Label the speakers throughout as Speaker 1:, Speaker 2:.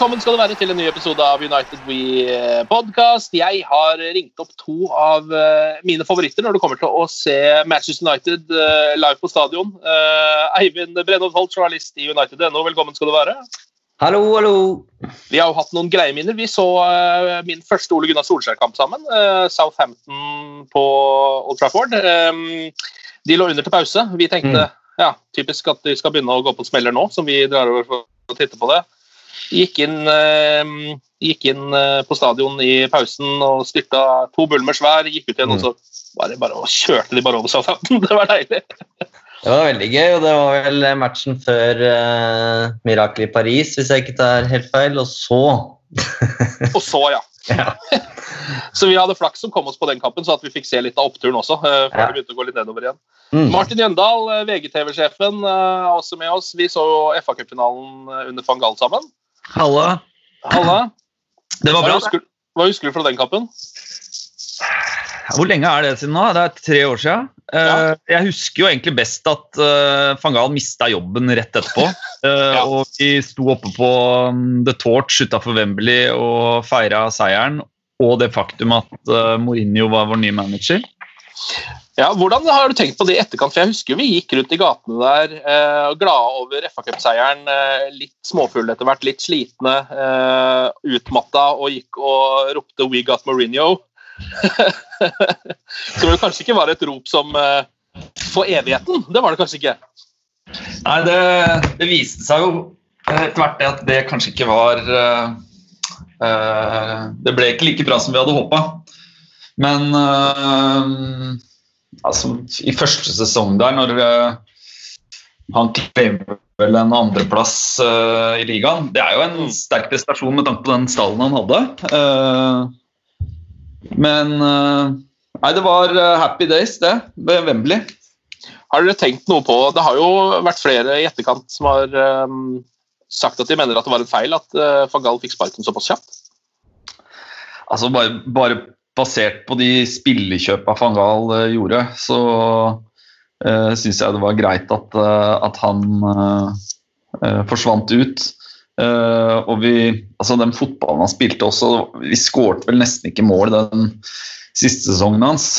Speaker 1: Velkommen skal du være til en ny episode av United We Podcast. Jeg har ringt opp to av eh, mine favoritter når det kommer til å se Manchester United eh, live på stadion. Eh, Eivind Brennholt Holt, journalist i United.no, velkommen skal du være.
Speaker 2: Hallo, hallo.
Speaker 1: Vi har jo hatt noen greie minner. Vi så eh, min første Ole Gunnar Solskjær-kamp sammen. eh, Southampton på Old Trafford. Eh, de lå under til pause. Vi tenkte ja, typisk at de skal begynne å gå på smeller nå, som vi drar over for å titte på det. Gikk inn, eh, gikk inn eh, på stadion i pausen og styrta to bulmer svær. Gikk ut igjen og så bare, bare og kjørte de bare over Southampton. Det var deilig.
Speaker 2: Det var veldig gøy, og det var vel matchen før uh, Mirakel i Paris, hvis jeg ikke tar helt feil. Og så
Speaker 1: Og så, ja.
Speaker 2: Ja.
Speaker 1: Så vi hadde flaks som kom oss på den kampen, så at vi fikk se litt av oppturen også. Uh, før
Speaker 2: Ja.
Speaker 1: det begynte å gå litt nedover igjen.
Speaker 2: mm.
Speaker 1: Martin Jøndal, eh, VGTV-sjefen, eh, er også med oss. Vi så FA-cupfinalen eh, under van Gaal sammen.
Speaker 3: Halla.
Speaker 1: Halla.
Speaker 3: Det var
Speaker 1: Hva
Speaker 3: bra.
Speaker 1: husker, hva husker du fra den kampen?
Speaker 3: Hvor lenge er det siden nå? Det er tre år siden. Eh,
Speaker 1: Ja.
Speaker 3: Jeg husker jo egentlig best at uh, Fangal mista jobben rett etterpå. Eh,
Speaker 1: Ja.
Speaker 3: Og vi sto oppe på um, The Torch utafor Wembley og feira seieren. Og det faktum at eh, Mourinho var vår nye manager.
Speaker 1: Ja, Hvordan har du tenkt på det i etterkant? For jeg husker vi gikk rundt i gatene der eh, glade over FA-cupseieren. Eh, litt småfulle etter hvert, litt slitne, eh, utmatta og gikk og ropte 'We got Mourinho'. Som det kanskje ikke var et rop som eh, for evigheten. Det var det kanskje ikke.
Speaker 3: Nei, det, det viste seg jo eh, etter hvert at det kanskje ikke var uh, uh, Det ble ikke like bra som vi hadde håpa. Men uh, altså, i første sesong der, når uh, han krever vel en andreplass uh, i ligaen Det er jo en sterk prestasjon med tanke på den stallen han hadde. Men Nei, det var happy days, det, ved Wembley.
Speaker 1: Har dere tenkt noe på Det har jo vært flere i etterkant som har um, sagt at de mener at det var en feil at uh, van Gaal fikk sparken såpass kjapt.
Speaker 3: Altså bare, bare basert på de spillekjøpa van Gaal eh, gjorde, så uh, syns jeg det var greit at, eh, at han uh, eh, forsvant ut. Uh, og vi, altså den fotballen han spilte også, vi skåret vel nesten ikke mål den siste sesongen hans.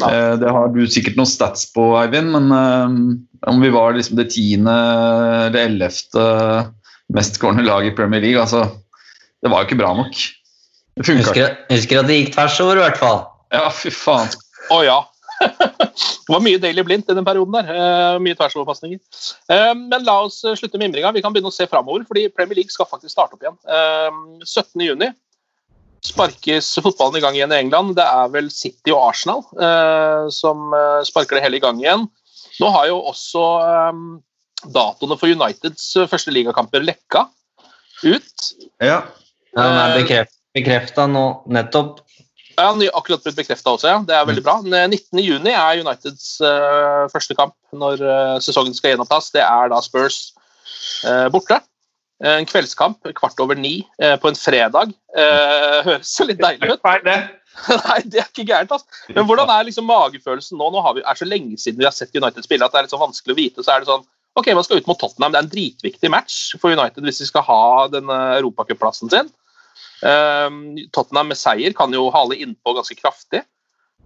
Speaker 3: Eh, det har du sikkert noen stats på, Eivind, men uh, om vi var liksom det tiende eller ellevte mestskårende laget i Premier League, altså Det var jo ikke bra nok. Det funka ikke.
Speaker 2: Husker, at det gikk tvers over, i hvert fall.
Speaker 3: Ja, fy faen.
Speaker 1: Å ja. det var mye Daily Blindt i den perioden der. Uh, mye tversoverpasninger. Uh, men la oss slutte med mimringa. Vi kan begynne å se framover, fordi Premier League skal faktisk starte opp igjen. Uh, 17.6 sparkes fotballen i gang igjen i England. Det er vel City og Arsenal eh, som eh, sparker det hele i gang igjen. Nå har jo også eh, datoene for Uniteds eh, første ligakamper lekka ut.
Speaker 3: Ja.
Speaker 2: Den er
Speaker 1: Eh,
Speaker 2: bekreft, bekrefta nå nettopp.
Speaker 1: Ja, ny- akkurat blitt bekrefta også, ja. Det er veldig bra. 19.6 er Uniteds uh, første kamp når uh, sesongen skal gjenopptas. Det er da Spurs uh, borte. En kveldskamp kvart over ni eh, på en fredag. Eh, høres jo litt deilig ut.
Speaker 3: Nei, det.
Speaker 1: Er ikke gærent. Altså. Men hvordan er liksom magefølelsen nå? Nå har vi, er så lenge siden vi har sett United spille at det er litt sånn vanskelig å vite. Så er det sånn Ok, man skal ut mot Tottenham. Det er en dritviktig match for United hvis de skal ha denne europacupplassen sin. Um, Tottenham med seier kan jo hale innpå ganske kraftig.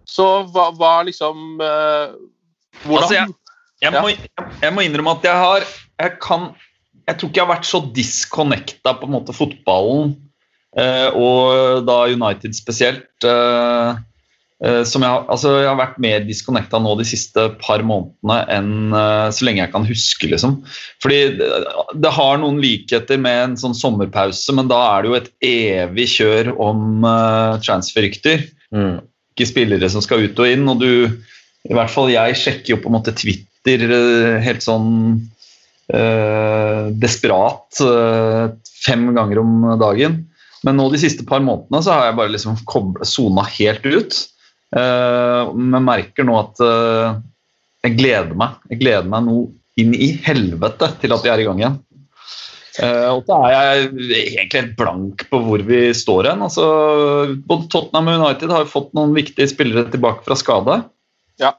Speaker 1: Så hva, hva liksom uh, Hvordan
Speaker 3: Altså, jeg, jeg, må, jeg må innrømme at jeg har Jeg kan Jeg tror ikke jeg har vært så disconnecta på en måte fotballen, eh, og da United spesielt. Eh, som jeg, altså, jeg har vært mer disconnecta nå de siste par månedene enn eh, så lenge jeg kan huske. liksom. Fordi det, det har noen likheter med en sånn sommerpause, men da er det jo et evig kjør om uh, transferrykter
Speaker 2: Mm.
Speaker 3: ikke spillere som skal ut og inn. Og du, i hvert fall jeg, sjekker jo på en måte Twitter helt sånn uh, desperat uh, fem ganger om dagen. Men nå de siste par månedene så har jeg bare liksom sona helt ut. Eh, men merker nå at eh, jeg gleder meg. Jeg gleder meg nå inn i helvete til at vi er i gang igjen. Eh, og så er jeg egentlig helt blank på hvor vi står hen. Altså, både Tottenham og United har fått noen viktige spillere tilbake fra skade.
Speaker 1: Ja.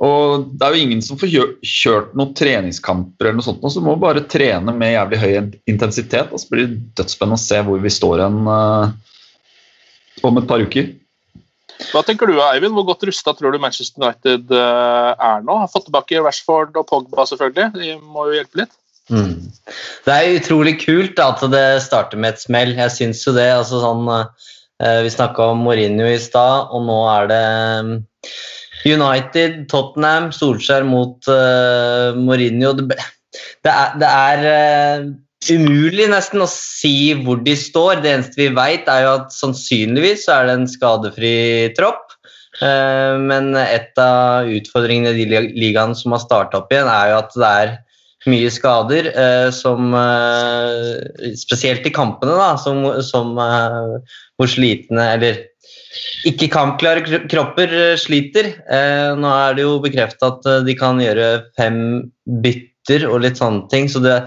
Speaker 3: Og det er jo ingen som får kjørt noen treningskamper, eller noe sånt, så du må bare trene med jævlig høy intensitet. Og så blir det dødsspennende å se hvor vi står hen om et par uker.
Speaker 1: Hva tenker du, Eivind? Hvor godt rusta tror du Manchester United eh, er nå? Har fått tilbake Rashford og Pogba, selvfølgelig. De må jo hjelpe litt.
Speaker 2: Mm. Det er utrolig kult da, at det starter med et smell. Jeg syns jo det. altså sånn, eh, Vi snakka om Mourinho i stad, og nå er det United, Tottenham, Solskjær mot uh, Mourinho. Det, det er, det er eh, umulig nesten å si hvor de står. Det eneste vi veit, er jo at sannsynligvis er det en skadefri tropp. Eh, men et av utfordringene i de ligaene som har starta opp igjen, er jo at det er mye skader, eh, som eh, Spesielt i kampene, da, som, som hvor slitne Eller ikke kampklare kropper sliter. Nå er det jo bekrefta at de kan gjøre fem bytter og litt sånne ting. så det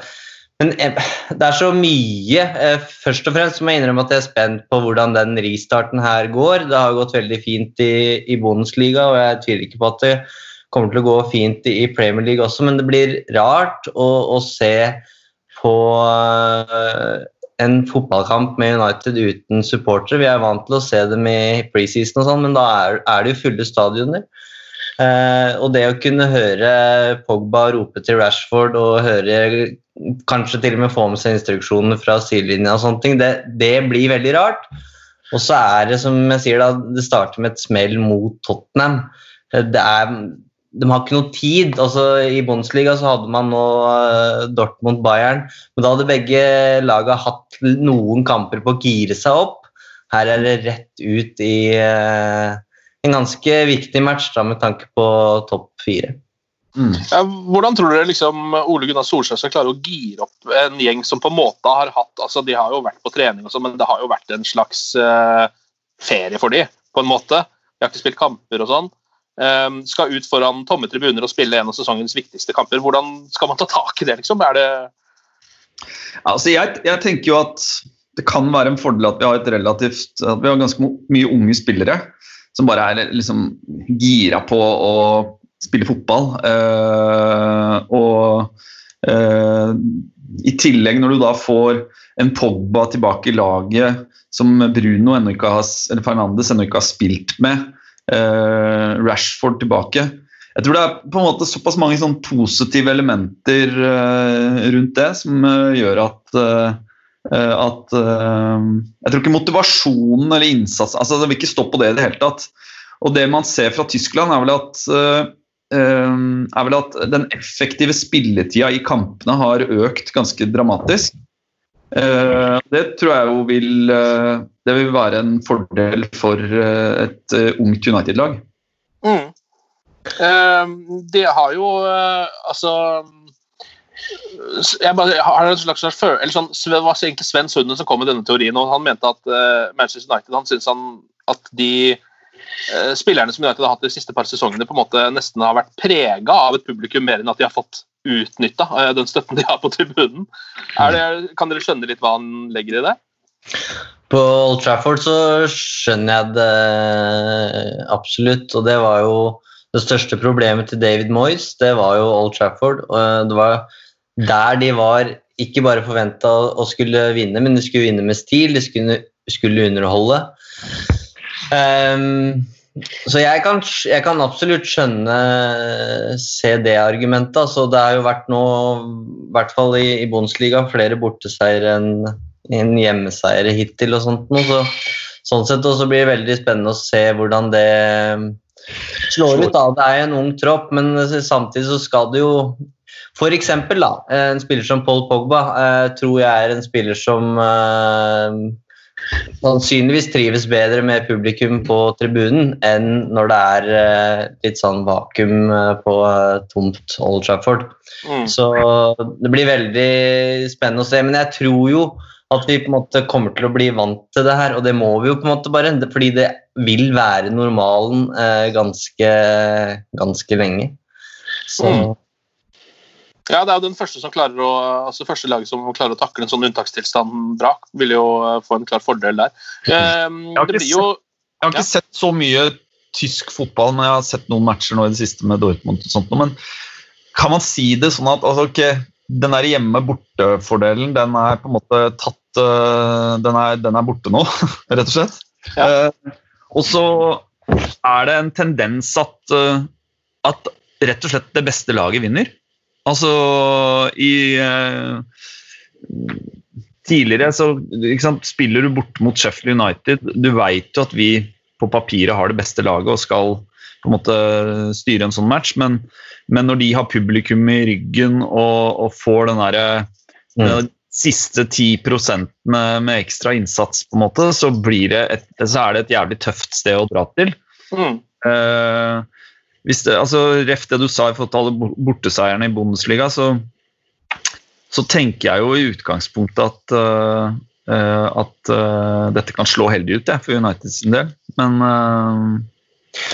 Speaker 2: men eh, det er så mye. Eh, Først og fremst må jeg innrømme at jeg er spent på hvordan den restarten her går. Det har gått veldig fint i, i Bundesliga, og jeg tviler ikke på at det kommer til å gå fint i Premier League også, men det blir rart å, å se på eh, en fotballkamp med United uten supportere. Vi er vant til å se dem i preseason og sånn, men da er, er det jo fulle stadioner. Eh, og det å kunne høre Pogba rope til Rashford og høre kanskje til og med få med seg instruksjoner fra sidelinja og sånne ting, det, det blir veldig rart. Og så er det som jeg sier da, det starter med et smell mot Tottenham. Det er, de har ikke noe tid. altså I Bundesliga så hadde man nå eh, Dortmund-Bayern, men da hadde begge laga hatt noen kamper på å gire seg opp. Her er det rett ut i eh, en ganske viktig match da, med tanke på topp fire.
Speaker 1: Ja, hvordan tror dere liksom Ole Gunnar Solskjær skal klare å gire opp en gjeng som på en måte har hatt altså De har jo vært på trening, og sånn, men det har jo vært en slags uh, ferie for de, på en måte. De har ikke spilt kamper og sånn. Um, skal ut foran tomme tribuner og spille en av sesongens viktigste kamper. Hvordan skal man ta tak i det? liksom? Er det
Speaker 3: Altså, jeg, jeg tenker jo at det kan være en fordel at vi har et relativt at vi har ganske mye unge spillere som bare er liksom gira på å spille fotball. Eh, og eh, i tillegg, når du da får en Pogba tilbake i laget som Bruno ennå ikke har, eller Fernandes ennå ikke har spilt med, eh, Rashford tilbake jeg tror det er på en måte såpass mange sånn positive elementer rundt det som gjør at at Jeg tror ikke motivasjonen eller innsatsen altså Det vil ikke stå på det i det hele tatt. Og det man ser fra Tyskland, er vel at er vel at den effektive spilletida i kampene har økt ganske dramatisk. Eh, det tror jeg jo vil eh, Det vil være en fordel for eh, et eh, ungt United-lag.
Speaker 1: Mm. Eh, det har jo Altså jeg bare har en slags før, eller sånn, Det var egentlig Sven Sunde som kom med denne teorien. og Han mente at Manchester United han synes han at de spillerne som United har hatt de siste par sesongene, på en måte nesten har vært prega av et publikum mer enn at de har fått utnytta, eh, den støtten de har på tribunen. Det, kan dere skjønne litt hva han legger i det?
Speaker 2: På Old Trafford så skjønner jeg det absolutt, og det var jo det største problemet til David Moyes, det var jo Old Trafford. og Det var der de var ikke bare forventa å skulle vinne, men de skulle vinne med stil, de skulle, skulle underholde. Um, så jeg kan, jeg kan, absolutt skjønne se det argumentet. Altså, det har jo vært nå, i hvert fall i, i Bundesliga, flere borteseiere enn en hjemmeseiere hittil. og sånt. Så, sånn sett også blir det veldig spennende å se hvordan det slår ut. da. Det er en ung tropp, men samtidig så skal det jo for eksempel da, en spiller som Paul Pogba eh, tror jeg er en spiller som eh, sannsynligvis trives bedre med publikum på tribunen enn når det er eh, litt sånn vakuum eh, på eh, tomt Old Trafford. Mm. Så det blir veldig spennende å se. Men jeg tror jo at vi på en måte kommer til å bli vant til det her, og det må vi jo på en måte bare, fordi det vil være normalen ganske, ganske lenge. Så mm.
Speaker 1: Ja, det er jo den første som klarer å, altså første laget som klarer å takle en sånn unntakstilstand bra, vil jo eh, få en klar fordel der. Um,
Speaker 3: jeg har, ikke, jo, sett, jeg har ikke sett så mye tysk fotball, men jeg har sett noen matcher nå i det siste med Dortmund. og sånt, men Kan man si det sånn at altså, okay, den der hjemme-borte-fordelen den er på en måte tatt uh, den, er, den, er, borte nå, rett og slett? Ja. Uh, og så er det en tendens at, at rett og slett det beste laget vinner. Altså i eh, Tidligere så sant, spiller du bort mot Sheffield United. Du veit jo at vi på papiret har det beste laget og skal på en måte styre en sånn match, men, men når de har publikum i ryggen og, og får den derre mm. siste 10 med, med ekstra innsats, på en måte, så, et, så, er det et jævlig tøft sted å dra til. Mm. Uh, hvis det, altså, Ref det du sa i forhold til alle borteseierne i Bundesliga, så, så tenker jeg jo i utgangspunktet at, uh, at uh, dette kan slå heldig ut ja, for United sin del, men uh,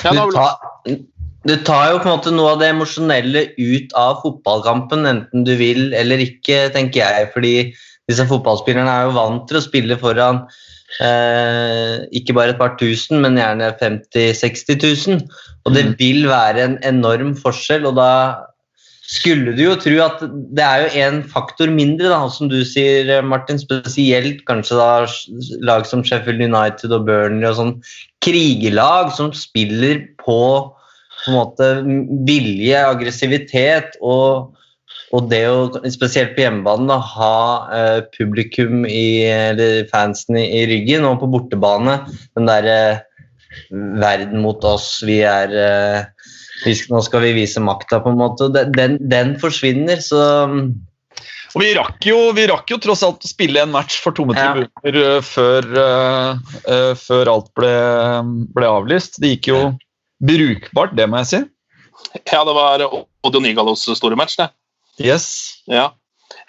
Speaker 2: ja, du, tar, du, tar, jo på en måte noe av det emosjonelle ut av fotballkampen, enten du vil eller ikke, tenker jeg. fordi disse fotballspillerne er jo vant til å spille foran Eh, ikke bare et par tusen, men gjerne 50 000-60 000. Og det mm. vil være en enorm forskjell, og da skulle du jo tro at det er jo en faktor mindre, da, som du sier, Martin. Spesielt kanskje da lag som Sheffield United og Burnley og sånn krigelag som spiller på på en måte vilje, aggressivitet og og det å, spesielt på hjemmebane, da, ha eh, publikum i, eller fansen i, i, ryggen, og på bortebane den derre eh, verden mot oss, vi er eh, vi skal, Nå skal vi vise makta, på en måte. Den, den forsvinner, så
Speaker 3: og vi rakk, jo, vi rakk jo tross alt å spille en match for tomme tribuner ja. Eh, før, uh, før, alt ble, ble, avlyst. Det gikk jo brukbart, det må jeg si.
Speaker 1: Ja, det var Odio Nigalos store match, det.
Speaker 3: Yes.
Speaker 1: Ja.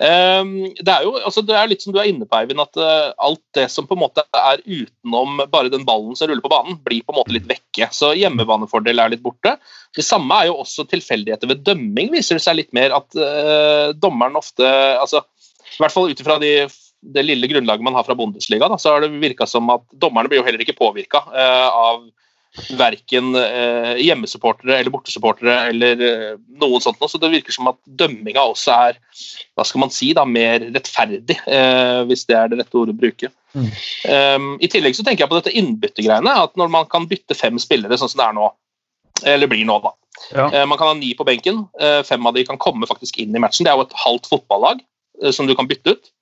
Speaker 1: Um, det, er jo, altså det er litt som du er inne på, Eivind, at uh, alt det som på en måte er utenom bare den ballen som ruller på banen, blir på en måte litt vekke. Så hjemmebanefordel er litt borte. Det samme er jo også tilfeldigheter ved dømming, viser det seg litt mer at uh, dommeren ofte altså, I hvert fall ut ifra de, det lille grunnlaget man har fra Bundesliga, da, så har det virka som at dommerne blir jo heller ikke påvirka uh, av verken eh, hjemmesupportere eller bortesupportere eller eh, noe sånt. Så det virker som at dømminga også er hva skal man si da, mer rettferdig, eh, hvis det er det rette ordet å bruke. Mm. Um, I tillegg så tenker jeg på dette innbyttegreiene. At når man kan bytte fem spillere sånn som det er nå, eller blir nå, da. Ja. Uh, man kan ha ni på benken. Uh, fem av de kan komme faktisk inn i matchen. Det er jo et halvt fotballag uh, som du kan bytte ut.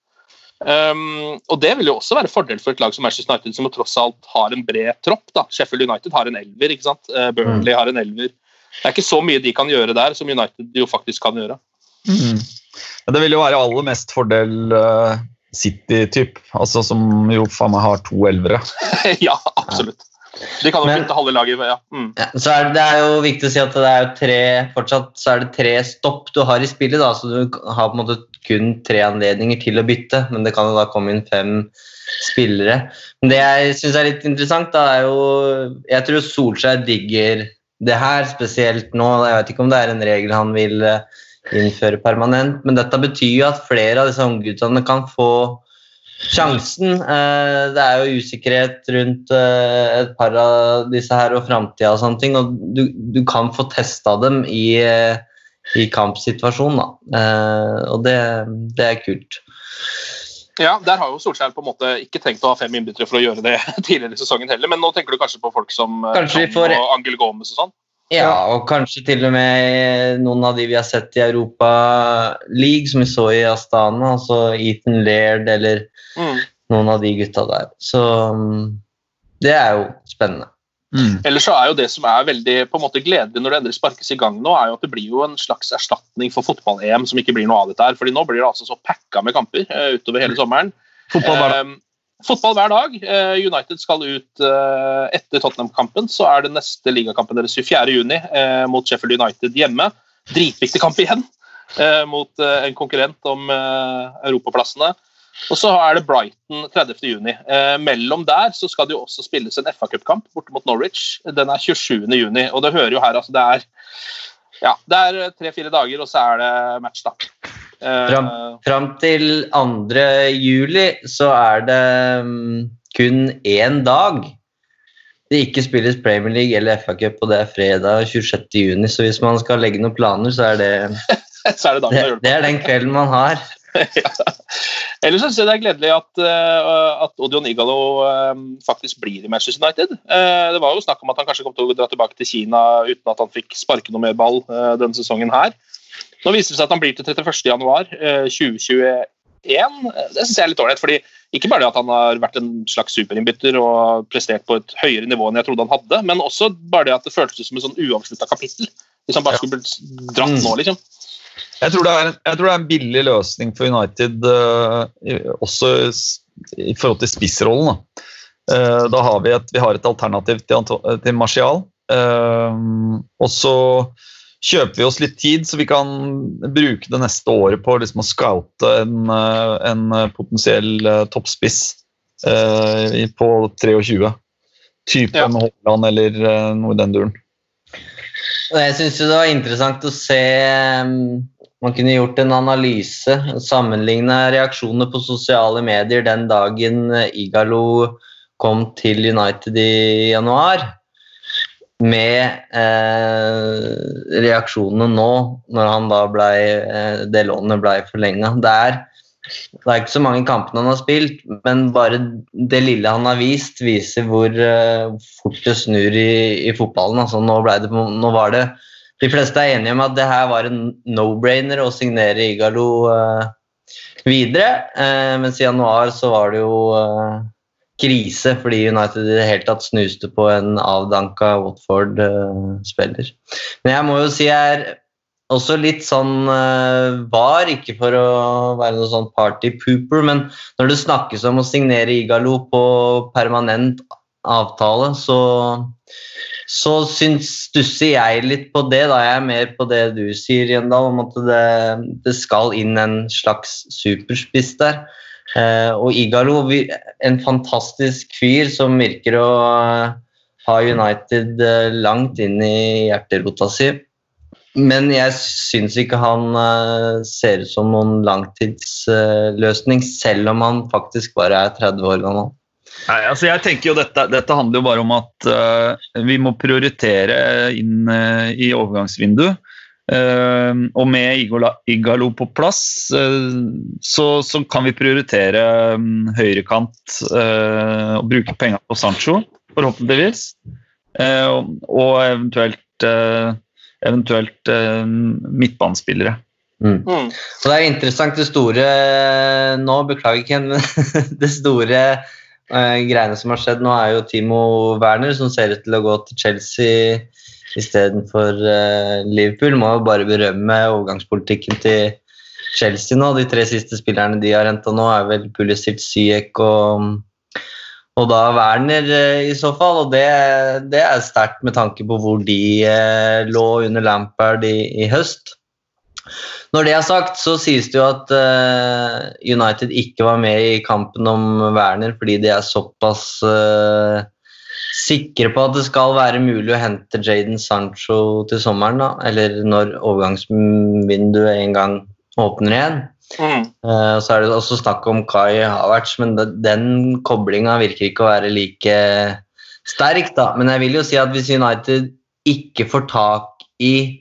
Speaker 1: Um, og Det vil jo også være fordel for et lag som Manchester United, som tross alt har en bred tropp. da. Sheffield United har en elver, ikke sant? Uh, Burnley mm. har en elver. Det er ikke så mye de kan gjøre der, som United jo faktisk kan gjøre.
Speaker 3: Mm. det vil jo være aller mest fordel uh, City-typ, altså som jo faen meg har to elvere.
Speaker 1: ja, absolutt. De kan jo flytte halve laget. Ja. Mm.
Speaker 2: ja så er det, det, er jo viktig å si at det er tre fortsatt så er det tre stopp du har i spillet. da, så Du har på en måte kun tre anledninger til å bytte, men det kan jo da komme inn fem spillere. Men det jeg syns er litt interessant, da, er jo Jeg tror Solskjær digger det her spesielt nå. Jeg vet ikke om det er en regel han vil, innføre permanent. Men dette betyr jo at flere av disse ungguttene kan få sjansen. Eh, det er jo usikkerhet rundt eh, et par av disse her og framtida og sånne ting, og du, du kan få testa dem i, eh, i kampsituasjonen, da. Eh, og det, det er kult.
Speaker 1: Ja, Der har jo Solskjær på en måte ikke tenkt å ha fem innbyttere for å gjøre det tidligere i sesongen heller, men nå tenker du kanskje på folk som
Speaker 2: Kanskje vi
Speaker 1: Tom
Speaker 2: får-
Speaker 1: og Angel Gomez og sånn?
Speaker 2: Ja, og kanskje til og med noen av de vi har sett i Europa League, som vi så i Astana, altså Ethan Laird eller
Speaker 1: Mm.
Speaker 2: noen av de gutta der. Så mm, det er jo spennende.
Speaker 1: Ellers så er jo det som er veldig på en måte gledelig når det endelig sparkes i gang nå, er jo at det blir jo en slags erstatning for fotball-EM som ikke blir noe av dette her. fordi nå blir det altså så packa med kamper uh, utover hele sommeren.
Speaker 3: Fotball hver dag.
Speaker 1: Eh, fotball hver dag. Eh, United skal ut eh, etter Tottenham-kampen. Så er det neste ligakampen deres 24.6 eh, mot Sheffield United hjemme. Dritviktig kamp igjen mot en konkurrent om europaplassene. Og så er det Brighton 30.6. Eh, mellom der så skal det jo også spilles en FA-cupkamp borte mot Norwich. Den er 27.6. Og det hører jo her, altså det er ja, det er tre-fire dager, og så er det match, da. Eh,
Speaker 2: Fram, fram til 2. juli så er det mm, kun én dag det ikke spilles Premier League eller FA-cup, og det er fredag 26. juni. Så hvis man skal legge noen planer, så er det
Speaker 1: så er det
Speaker 2: det,
Speaker 1: det.
Speaker 2: det er den kvelden man har.
Speaker 1: Ellers synes jeg det er gledelig at, uh, at Odion Igalo eh, faktisk blir i Manchester United. Eh, det var jo snakk om at han kanskje kom til å dra tilbake til Kina uten at han fikk sparke noe mer ball eh, denne sesongen her. Nå viser det seg at han blir til 31.1.2021. Det syns jeg er litt ålreit. fordi Ikke bare det at han har vært en slags superinnbytter og prestert på et høyere nivå enn jeg trodde han hadde, men også bare det at det føltes som et sånn uavslutta kapittel. Hvis han bare skulle blitt dratt
Speaker 2: Mm.
Speaker 1: nå, liksom.
Speaker 3: Jeg tror, det er, jeg tror det er en billig løsning for United, eh, også i forhold til spissrollen. Da, Eh, da har vi, et, vi har et alternativ til, til Martial. Eh, og så kjøper vi oss litt tid, så vi kan bruke det neste året på liksom, å scoute en, eh, en potensiell eh, toppspiss eh, på 23. Typen Haaland eller eh, noe i den duren.
Speaker 2: Jeg syns det var interessant å se um, Man kunne gjort en analyse, sammenligne reaksjoner på sosiale medier den dagen eh, Igalo kom til United i januar, med eh, reaksjonene nå, når han da ble, eh, det lånet ble forlenga. Det det er ikke så mange kampene han har spilt, men bare det lille han har vist, viser hvor eh, fort det snur i, i fotballen. Altså, nå, det, nå var det De fleste er enige om at det her var en no-brainer å signere Igalo eh, videre, eh, mens i januar så var det jo eh, krise fordi United i det hele tatt snuste på en avdanka Watford-spiller. Men jeg må jo si jeg er også litt sånn eh, var, ikke for å være noe sånn party-pooper, men når det snakkes om å signere Igalo på permanent avtale, så, så syns, stusser jeg litt på det. da Jeg er mer på det du sier, Jendal, om at det, det skal inn en slags superspiss der. Eh, og Igalo, en fantastisk fyr som virker å eh, ha United eh, langt inn i hjerterota si. Men jeg syns ikke han ser ut som noen langtidsløsning, selv om han faktisk bare er 30 år gammel.
Speaker 3: Nei, altså jeg tenker jo dette, dette handler jo bare om at uh, vi må prioritere inn uh, i overgangsvinduet. Eh, og med Igalo på plass, uh, så, så kan vi prioritere um, høyrekant uh, og bruke penger på Sancho, forhåpentligvis. Eh, og, eventuelt, eventuelt midtbanespillere.
Speaker 2: Mm. Og det er interessant det store Nå, beklager Ken, men det store greiene som har skjedd nå, er jo Timo Werner som ser ut til å gå til Chelsea istedenfor uh, Liverpool. Må jo bare berømme overgangspolitikken til Chelsea nå. De tre siste spillerne de har henta nå, er vel Pulisic, Syek og og da Werner eh, i så fall, og det, det er sterkt med tanke på hvor de eh, lå under Lampard i, i høst. Når det er sagt, så sies det jo at eh, United ikke var med i kampen om Werner fordi de er såpass eh, sikre på at det skal være mulig å hente Jaden Sancho til sommeren, da, eller når overgangsvinduet en gang åpner igjen.
Speaker 1: Mm.
Speaker 2: Uh, Så er det også snakk om Kai Havertz, men de- den koblinga virker ikke å være like sterk. da. Men jeg vil jo si at hvis United ikke får tak i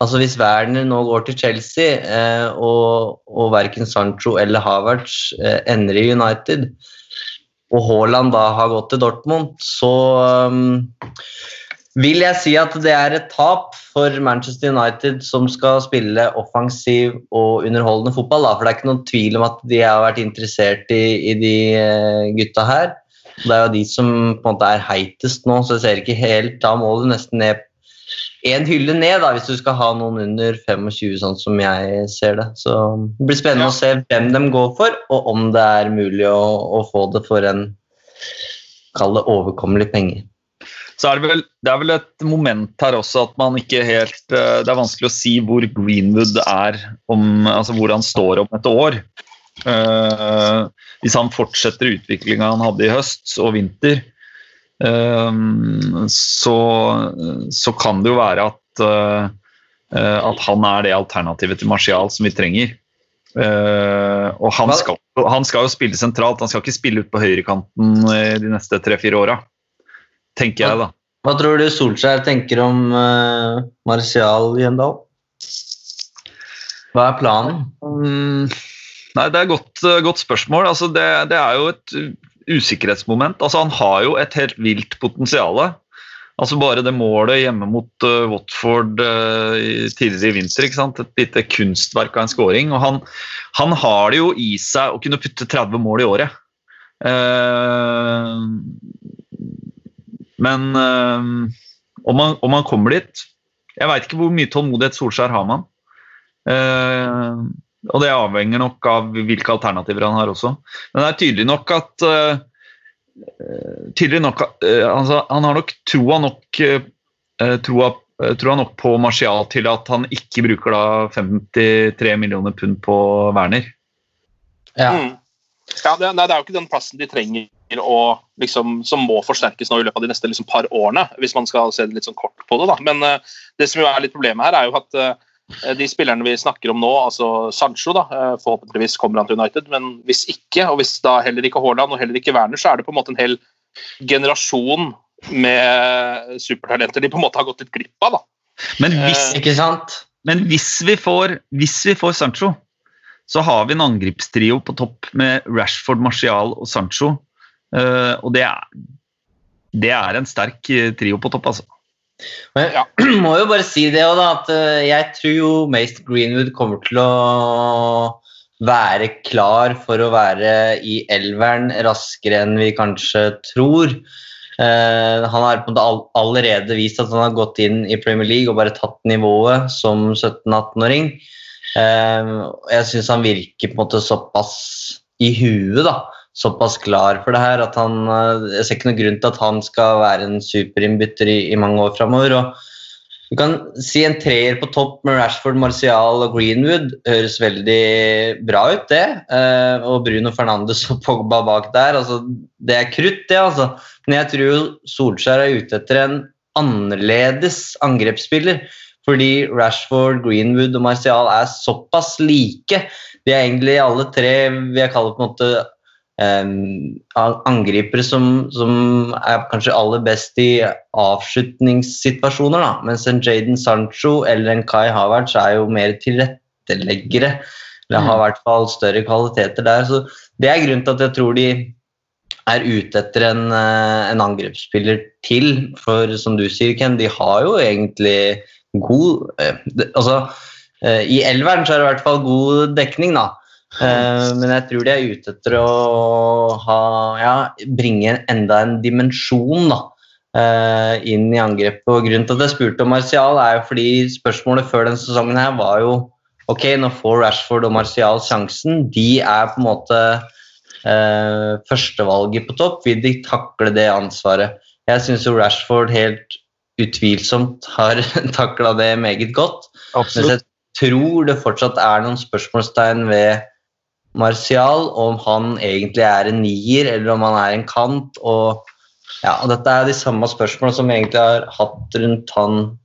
Speaker 2: Altså Hvis Werner nå går til Chelsea, uh, og, og verken Sancho eller Havertz uh, ender i United, og Haaland da har gått til Dortmund, så um, vil jeg si at det er et tap for Manchester United som skal spille offensiv og underholdende fotball. Da. For det er ikke noen tvil om at de har vært interessert i, i de eh, gutta her. Det er jo de som på en måte er heitest nå, så jeg ser ikke helt Da må du nesten ned en hylle ned da, hvis du skal ha noen under 25, sånn som jeg ser det. Så det blir spennende å se hvem de går for, og om det er mulig å, å få det for en Kall det overkommelig penge.
Speaker 3: Så er det, vel, det er vel et moment her også at man ikke helt eh, Det er vanskelig å si hvor Greenwood er, om, altså hvor han står om et år. Uh, hvis han fortsetter utviklinga han hadde i høst og vinter, så, så kan det jo være at, eh, at han er det alternativet til Martial som vi trenger. Eh, og han skal, han skal jo spille sentralt, han skal ikke spille ut på høyrekanten eh, de neste tre-fire åra. Tenker jeg, da.
Speaker 2: Hva tror du Solskjær tenker om uh, Martial Gjendal? Hva er planen?
Speaker 3: Mm, nei, det er et godt, godt spørsmål. Altså, det, det er jo et usikkerhetsmoment. Altså, han har jo et helt vilt potensial. Altså, bare det målet hjemme mot uh, Watford uh, tidligere i vinter. Et lite kunstverk av en scoring. Og han, han har det jo i seg å kunne putte 30 mål i året. Uh, men om, han, om han kommer dit Jeg veit ikke hvor mye tålmodighet Solskjær har man. han. Eh, og det avhenger nok av hvilke alternativer han har også. Men det er tydelig nok at eh, tydelig nok eh, altså, Han har nok troa nok, eh, troa, eh, troa nok på Martial til at han ikke bruker da 53 millioner pund på Werner.
Speaker 2: Ja.
Speaker 1: Mm. Ja, det, nei, det er jo ikke den plassen de trenger å, liksom, som må forsterkes nå i løpet av de neste liksom, par årene, hvis man skal se det litt sånn kort på det. Da. Men uh, det som jo er litt problemet her, er jo at eh, de spillerne vi snakker om nå, altså Sancho, da, eh, forhåpentligvis kommer han til United, men hvis ikke, og hvis da heller ikke Haaland og heller ikke Werner, så er det på en måte en hel generasjon med supertalenter de på en måte har gått litt glipp av. da.
Speaker 3: Men hvis,
Speaker 1: Eh,
Speaker 2: Ikke sant?
Speaker 3: men hvis, vi, får, hvis vi får Sancho, så har vi en angripstrio på topp med Rashford, Martial og Sancho. Eh, og det er, det er en sterk eh, trio på topp, altså.
Speaker 2: Men jeg må jo bare si det da, at eh, jeg tror jo Mace Greenwood kommer til å være klar for å være i elveren raskere enn vi kanskje tror. Uh, han har på en måte all, allerede vist at han har gått inn i Premier League og bare tatt nivået som 17-18-åring. Uh, jeg syns han virker på en måte såpass i huet, da. Såpass klar for det her at han eh, Jeg ser ikke noen grunn til at han skal være en superinnbytter i, i mange år framover. Du kan si en treer på topp med Rashford, Martial og Greenwood. Høres veldig bra ut, det. Eh, og Bruno Fernandes og Pogba bak der. Altså, det er krutt, det, altså. Men jeg tror Solskjær er ute etter en annerledes angrepsspiller. Fordi Rashford, Greenwood og Martial er såpass like. De er egentlig alle tre vi har kalle på en måte angripere som, som er kanskje aller best i avslutningssituasjoner. Da. Mens en Jaden Sancho eller en Kai Havertz er jo mer tilretteleggere. Eller har i hvert fall større kvaliteter der. Så det er grunnen til at jeg tror de er ute etter en, eh, en angrepsspiller til. For som du sier, Ken, de har jo egentlig god eh, Altså, eh, i elveren så er det i hvert fall god dekning, da. Eh, men jeg tror de er ute etter å ha, ja, bringe enda en dimensjon da, uh, inn i angrepet. Og grunnen til at jeg spurte om Martial, er jo fordi spørsmålet før denne sesongen her var jo Ok, nå får Rashford og Martial sjansen. De er på en måte uh, førstevalget på topp. Vil de takle det ansvaret? Jeg syns jo Rashford helt utvilsomt har takla det meget godt. Mens jeg tror det fortsatt er noen spørsmålstegn ved Martial, om han egentlig er en nier eller om han er en kant. og Ja, og dette er de samme spørsmålene som vi egentlig har hatt rundt han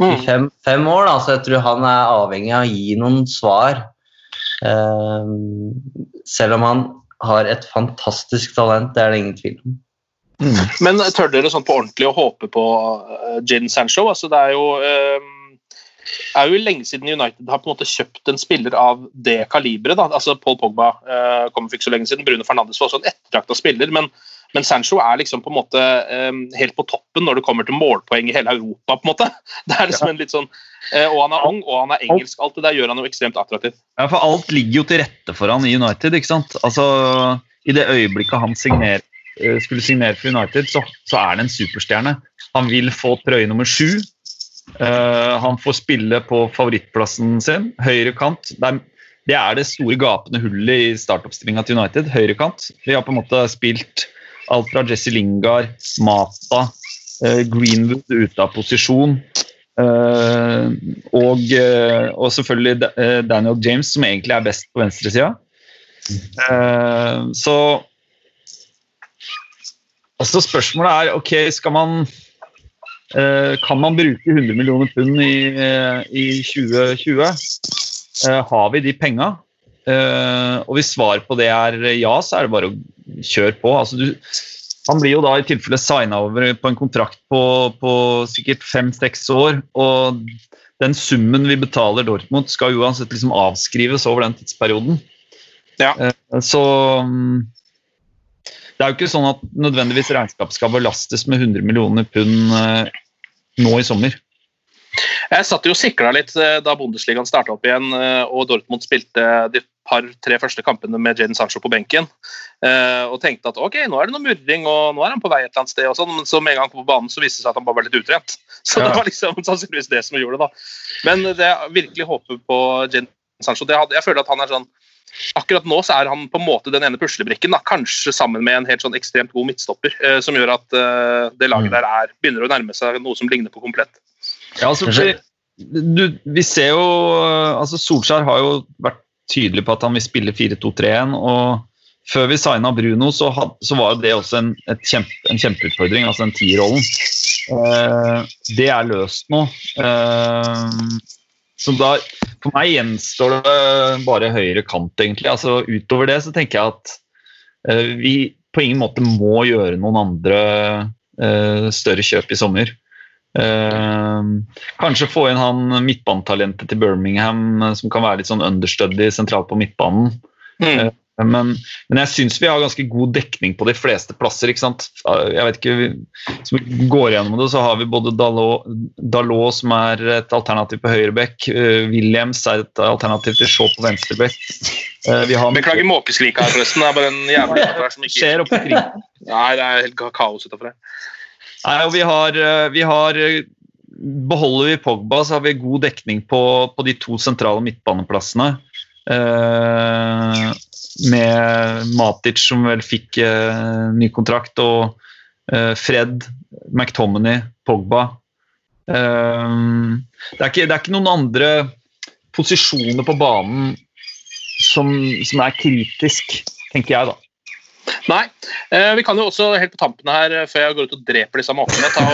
Speaker 2: i
Speaker 1: Mm.
Speaker 2: fem, fem år. Da. Så jeg tror han er avhengig av å gi noen svar. Eh, selv om han har et fantastisk talent, det er det ingen tvil om.
Speaker 1: Men tør dere sånn på ordentlig å håpe på Gin Sancho? Altså, det er jo eh, er jo lenge siden United har på en måte kjøpt en spiller av det kaliberet. Altså Paul Pogba uh, kom for ikke så lenge siden. Bruno Fernandes var også en ettertrakta spiller. Men, men Sancho er liksom på en måte eh, helt på toppen når det kommer til målpoeng i hele Europa. på en måte. Det er liksom en litt sånn, eh, Og han er ung, og han er engelsk. Alt det der gjør han jo ekstremt attraktivt.
Speaker 3: Ja, for alt ligger jo til rette for han i United, ikke sant? Altså, I det øyeblikket han signer, eh, skulle signere for United, så, så er det en superstjerne. Han vil få trøye nummer sju. Eh, han får spille på favorittplassen sin, høyre kant. Det er, det store gapende hullet i startoppstillinga til United. Høyre kant. Vi har på en måte spilt alt fra Jesse Lingard, Mata, eh, Greenwood ute av posisjon. Eh, og, og selvfølgelig Daniel James, som egentlig er best på venstresida. Uh, så altså Spørsmålet er ok, skal man Kan man bruke 100 millioner pund i, eh, i 2020? Eh, har vi de penga? Eh, og hvis svaret på det er ja, så er det bare å kjøre på. Altså, du, han blir jo da i tilfelle signa over på en kontrakt på, på sikkert fem-seks år. Og den summen vi betaler Dortmund, skal uansett liksom avskrives over den tidsperioden.
Speaker 1: Ja.
Speaker 3: Eh, Så mm, det er jo ikke sånn at nødvendigvis regnskapet skal belastes med 100 millioner pund eh, nå i sommer.
Speaker 1: Jeg satt jo og sikla litt eh, da Bundesligaen starta opp igjen eh, og Dortmund spilte de par-tre første kampene med Jadon Sancho på benken. Og tenkte at ok, nå er det noe murring og nå er han på vei et eller annet sted. og sånn, Men så med en gang han kom på banen, så viste det seg at han bare var litt utrent. Så
Speaker 3: Ja.
Speaker 1: det var liksom sannsynligvis det som gjorde det. da. Men det jeg virkelig håper på Jadon Sancho det hadde, Jeg føler at han er sånn Akkurat nå så er han på en måte den ene puslebrikken, da, kanskje sammen med en helt sånn ekstremt god midtstopper, eh, som gjør at eh, det laget der er, begynner å nærme seg noe som ligner på komplett.
Speaker 3: Ja, altså, du, vi ser jo altså Solskjær har jo vært tydelig på at han vil spille 4-2-3-1. og Før vi signa Bruno, så, had, så var det også en, et kjempe, en kjempeutfordring, altså den tierrollen. Eh, det er løst nå. Eh, så da, For meg gjenstår det bare høyre kant, egentlig. altså Utover det så tenker jeg at uh, vi på ingen måte må gjøre noen andre uh, større kjøp i sommer. Uh, kanskje få inn han midtbanetalentet til Birmingham som kan være litt sånn understudy sentralt på midtbanen.
Speaker 1: Mm.
Speaker 3: Eh, men, men jeg syns vi har ganske god dekning på de fleste plasser. ikke sant? Jeg vet ikke, Hvis vi går gjennom det, så har vi både Dalot, Dalot som er et alternativ på høyrebekk. Uh, Williams er et alternativ til Shaw på venstrebekk. Uh, vi har
Speaker 1: Beklager Måkeslika her, forresten. Det er bare en jævla her som ikke
Speaker 3: skjer oppe i.
Speaker 1: Nei, det er helt kaos utafor her.
Speaker 3: Nei, og vi har, eh, vi har eh, Beholder vi Pogba, så har vi god dekning på, på de to sentrale midtbaneplassene. Eh, med Matic, som vel fikk eh, ny kontrakt, og eh, Fred, McTominay, Pogba. Eh, det, er ikke, det er ikke noen andre posisjoner på banen som, som er kritisk, tenker jeg, da.
Speaker 1: Nei. Eh, vi kan jo også helt på tampen her, eh, før jeg går ut og dreper disse måkene, ta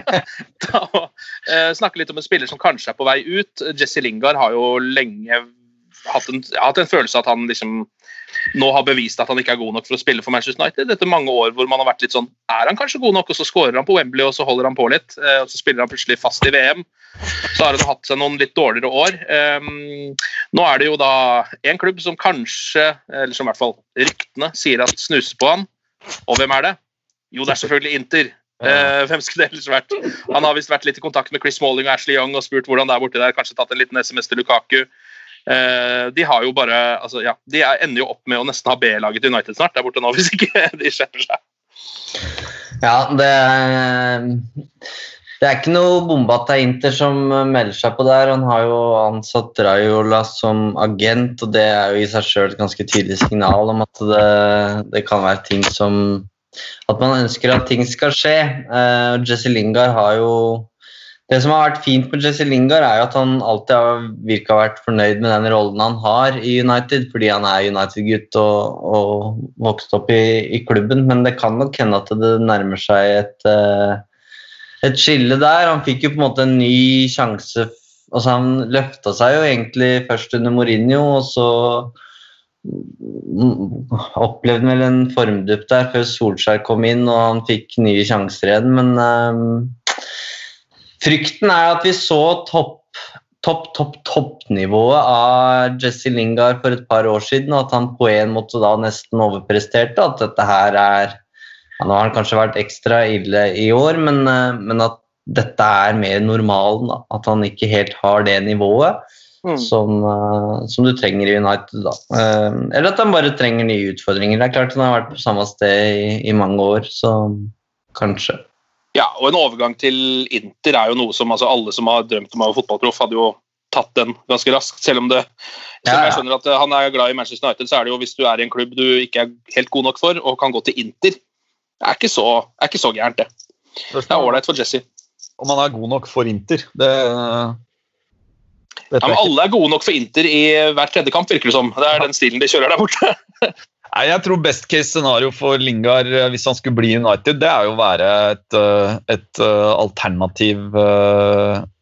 Speaker 1: ta og eh, snakke litt om en spiller som kanskje er på vei ut. Jesse Lingard har jo lenge hatt en, hatt en følelse av at han liksom nå har bevist at han ikke er god nok for å spille for Manchester United. Etter mange år hvor man har vært litt sånn Er han kanskje god nok? Og så skårer han på Wembley, og så holder han på litt. eh, Og så spiller han plutselig fast i VM. Så har han hatt seg noen litt dårligere år. Um, nå er det jo da en klubb som kanskje, eller som i hvert fall ryktene, sier at snuser på han. Og hvem er det? Jo, det er selvfølgelig Inter. Uh, hvem skulle det ellers vært? Han har visst vært litt i kontakt med Chris Smalling og Ashley Young og spurt hvordan det er borti der. Kanskje tatt en liten SMS til Lukaku. Eh, de har jo bare altså, ja, De er- ender jo opp med å nesten ha B-laget til United snart der borte nå, hvis ikke de skjerper seg.
Speaker 2: Ja, det er, det er ikke noe bombe at det er Inter som melder seg på der. Han har jo ansatt Raiola som agent, og det er jo i seg sjøl et ganske tydelig signal om at det, det kan være ting som At man ønsker at ting skal skje. Eh, Jesse Lingard har jo Det som har vært fint med Jesse Lingard, er jo at han alltid har virka vært fornøyd med den rollen han har i United, fordi han er United-gutt og, og vokst opp i, i klubben. Men det kan nok hende at det nærmer seg et, eh, et skille der. Han fikk jo på en måte en ny sjanse altså Han løfta seg jo egentlig først under Mourinho, og så opplevde vel en formdupp der før Solskjær kom inn og han fikk nye sjanser igjen, men eh, frykten er at vi så topp topp, topp, toppnivået av Jesse Lingard for et par år siden, og at han på en måte da nesten overpresterte. At dette her er ja, Nå har han kanskje vært ekstra ille i år, men, eh, men at dette er mer normalen. Da. At han ikke helt har det nivået
Speaker 1: Mm.
Speaker 2: som, uh, som du trenger i United. Da. Uh, eller at han bare trenger nye utfordringer. Det er klart Han har vært på samme sted i, i mange år, så kanskje.
Speaker 1: Ja, og en overgang til Inter er jo noe som altså, alle som har drømt om å være fotballproff, hadde jo tatt den ganske raskt. Selv om det selv om jeg skjønner at eh, han er glad i Manchester United, så er det jo hvis du er i en klubb du ikke er helt god nok for, og kan gå til Inter, det er ikke så, er ikke så gærent, det. Det er ålreit for Jesse.
Speaker 4: Om han er god nok for Inter, det vet
Speaker 1: Ja, men alle er gode nok for Inter i hver tredje kamp, virker det som. Det er den stilen de kjører der borte.
Speaker 4: Nei, jeg tror best case scenario for Lingard eh, hvis han skulle bli United, det er jo å være et, eh, et eh, alternativ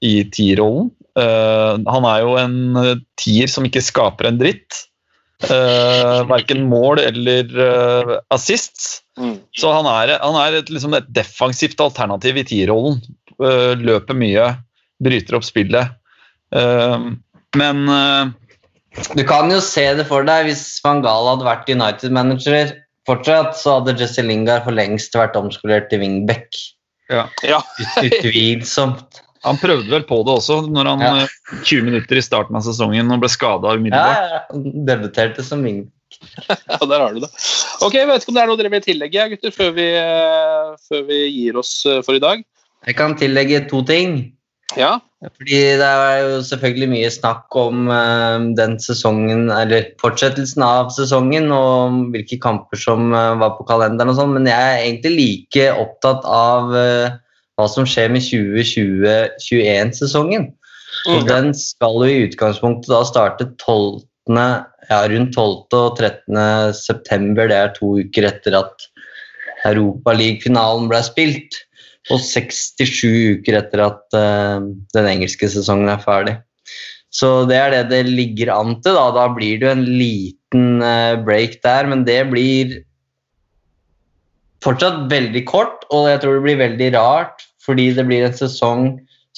Speaker 4: i tierrollen. Han er jo en tier som ikke skaper en dritt. Verken mål eller assist. Så han er, han er et, liksom et defensivt alternativ i tierrollen. Løper mye, bryter opp spillet. Men
Speaker 2: Du kan jo se det for deg hvis Van Gaal hadde vært United-manager fortsatt, så hadde Jesse Lingard for lengst vært omskolert til wingback.
Speaker 4: ja.
Speaker 1: Ja.
Speaker 2: Utvilsomt.
Speaker 4: Han prøvde vel på det også når han
Speaker 2: Ja.
Speaker 4: eh, 20 minutter i starten av sesongen og ble skada
Speaker 2: Ja,
Speaker 4: umiddelbart.
Speaker 2: ja, debuterte som wingback.
Speaker 1: Ja, der har du det. Ok, Jeg vet ikke om det er noe dere vil tillegge, gutter, før vi, eh, før vi gir oss eh, for i dag?
Speaker 2: Jeg kan tillegge to ting.
Speaker 1: Ja.
Speaker 2: Fordi det er jo selvfølgelig mye snakk om eh, den sesongen, eller fortsettelsen av sesongen, og hvilke kamper som eh, var på kalenderen og sånn, men jeg er egentlig like opptatt av eh, hva som skjer med 2020-2021-sesongen. Og
Speaker 1: Mm.
Speaker 2: den skal jo i utgangspunktet da starte 12. Ja, rundt 12. og 13. september. Det er to uker etter at Europaliga-finalen ble spilt. Og 67 uker etter at uh, den engelske sesongen er ferdig. Så det er det det ligger an til. Da, da blir det jo en liten uh, break der, men det blir fortsatt veldig kort, og jeg tror det blir veldig rart, fordi det blir en sesong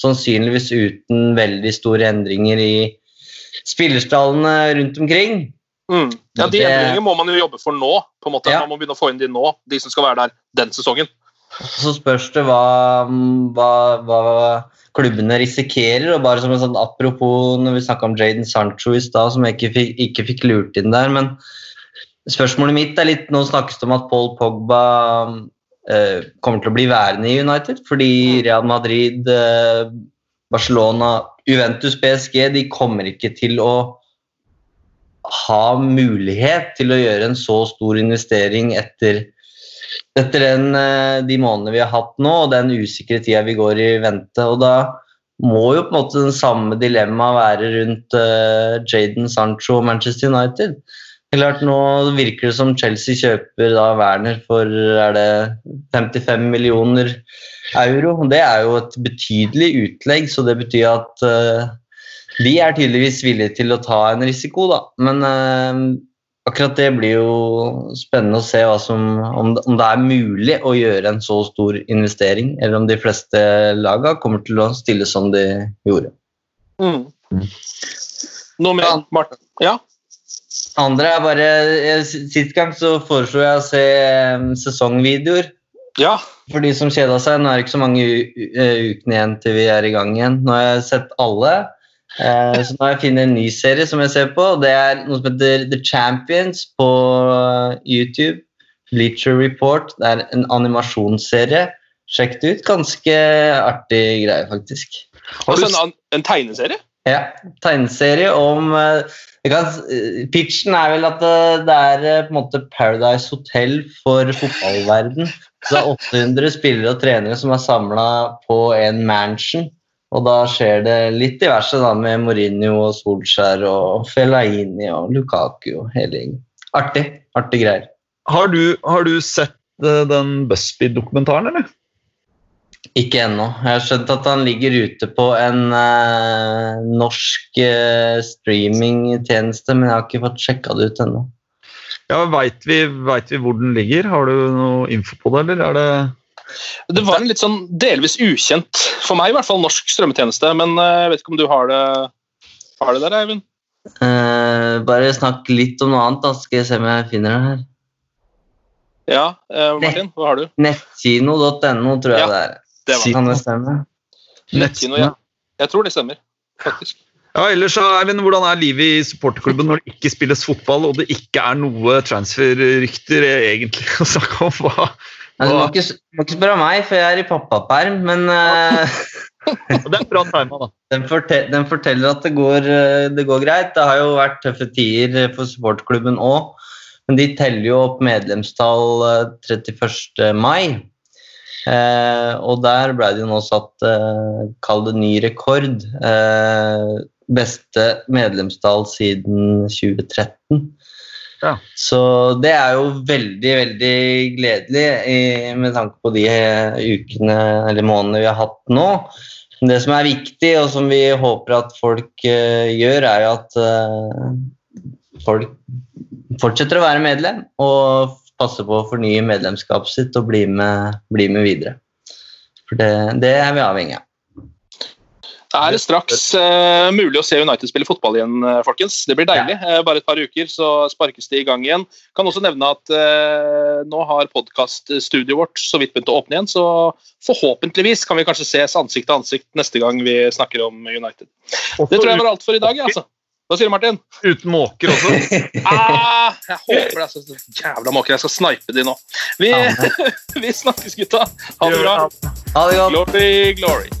Speaker 2: sannsynligvis uten veldig store endringer i spillerstallene rundt omkring.
Speaker 1: Mm. ja, De endringene må man jo jobbe for nå. på en måte.
Speaker 2: Ja.
Speaker 1: Man må begynne å få inn de nå, de som skal være der den sesongen.
Speaker 2: Så spørs det hva, hva, hva klubbene risikerer. og bare som en sånn Apropos når vi snakka om Jaden Sancho i stad, som jeg ikke fikk, ikke fikk lurt inn der. Men spørsmålet mitt er litt Nå snakkes det om at Paul Pogba eh, kommer til å bli værende i United, fordi Real Madrid, eh, Barcelona, Juventus, PSG de kommer ikke til å ha mulighet til å gjøre en så stor investering etter etter den, eh, de månedene vi har hatt nå, og den usikre tida vi går i vente. Og da må jo på en måte den samme dilemmaet være rundt uh, Jaden Sancho og Manchester United. Klart Nå virker det som Chelsea kjøper da Werner for er det 55 millioner euro. Det er jo et betydelig utlegg, så det betyr at uh, de er tydeligvis villige til å ta en risiko, da. Men eh, akkurat det blir jo spennende å se som, om, det, om det er mulig å gjøre en så stor investering, eller om de fleste laga kommer til å stille som de gjorde.
Speaker 1: Mm. Noe mer, Martin? Ja?
Speaker 2: Andre er bare Sist gang så foreslo jeg å se sesongvideoer.
Speaker 1: Ja.
Speaker 2: For de som kjeda seg. Nå er det ikke så mange eh, ukene igjen til vi er i gang igjen. Nå har jeg sett alle. Eh, så nå har jeg funnet en ny serie som jeg ser på. Det er noe som heter The Champions på YouTube. Bleacher Report. Det er en animasjonsserie. Sjekk det ut. Ganske artig greie, faktisk.
Speaker 1: Også en, en tegneserie?
Speaker 2: Ja, tegneserie om eh, kan, eh, Pitchen er vel at det, det er på en måte Paradise Hotel for fotballverden. Så det er 800 spillere og trenere som er samla på en mansion. Og da skjer det litt diverse da, med Mourinho og Solskjær og Fellaini og Lukaku og hele gjengen. Artig. Artig greier.
Speaker 3: Har du, har du sett eh, den BuzzFeed-dokumentaren, eller?
Speaker 2: Ikke ennå. Jeg har skjønt at han ligger ute på en eh, norsk eh, streamingtjeneste, men jeg har ikke fått sjekka det ut ennå.
Speaker 3: Ja, Veit vi, vet vi hvor den ligger? Har du noe info på det, eller er det
Speaker 5: Det var en litt sånn delvis ukjent, for meg i hvert fall, norsk strømmetjeneste. Men eh, jeg vet ikke om du har det, har det der, Eivind?
Speaker 2: Eh, bare snakk litt om noe annet, da skal jeg se om jeg finner det her.
Speaker 5: Ja, eh, Martin, hva har du?
Speaker 2: Nettkino.no tror jeg
Speaker 5: Ja,
Speaker 2: det er.
Speaker 5: Det var
Speaker 2: Kan det stemme?
Speaker 5: Nettkino, ja. Jeg tror det stemmer, faktisk.
Speaker 3: Ja, ellers Eivind, Hvordan er livet i supporterklubben når det ikke spilles fotball og det ikke er noe transferrykter egentlig å snakke om? Hva,
Speaker 2: Nei, du må ikke, må ikke spørre meg, for jeg er i pappaperm, men uh,
Speaker 3: Det er bra tima, da.
Speaker 2: den, fortel, den forteller at det går, eh, det går greit. Det har jo vært tøffe tider for supportklubben òg, men de teller jo opp medlemstall eh, 31. mai. Eh, og der ble det jo nå satt eh, kall det ny rekord. Eh, beste medlemstall siden 2013.
Speaker 3: Ja.
Speaker 2: Så det er jo veldig, veldig gledelig i, med tanke på de eh, ukene eller månedene vi har hatt nå. Det som er viktig, og som vi håper at folk uh, gjør, er jo at uh, folk fortsetter å være medlem og passer på å fornye medlemskapet sitt og bli med, bli med videre. For det, det er vi avhengig av.
Speaker 5: Det er straks uh, mulig å se United spille fotball igjen, eh, folkens. Det blir deilig. Ja. bare et par uker, så sparkes det i gang igjen. Kan også nevne at uh, nå har podkaststudioet vårt så vidt begynt å åpne igjen, så forhåpentligvis kan vi kanskje ses ansikt til ansikt neste gang vi snakker om United. Det tror jeg var alt for i dag. Altså. Hva sier du, Martin?
Speaker 3: Uten måker også.
Speaker 5: Ah, jeg håper det er så jævla måker. Jeg skal snipe de nå. Vi, vi snakkes, gutta. Ha det bra.
Speaker 2: Ha det godt.
Speaker 5: Glory, glory.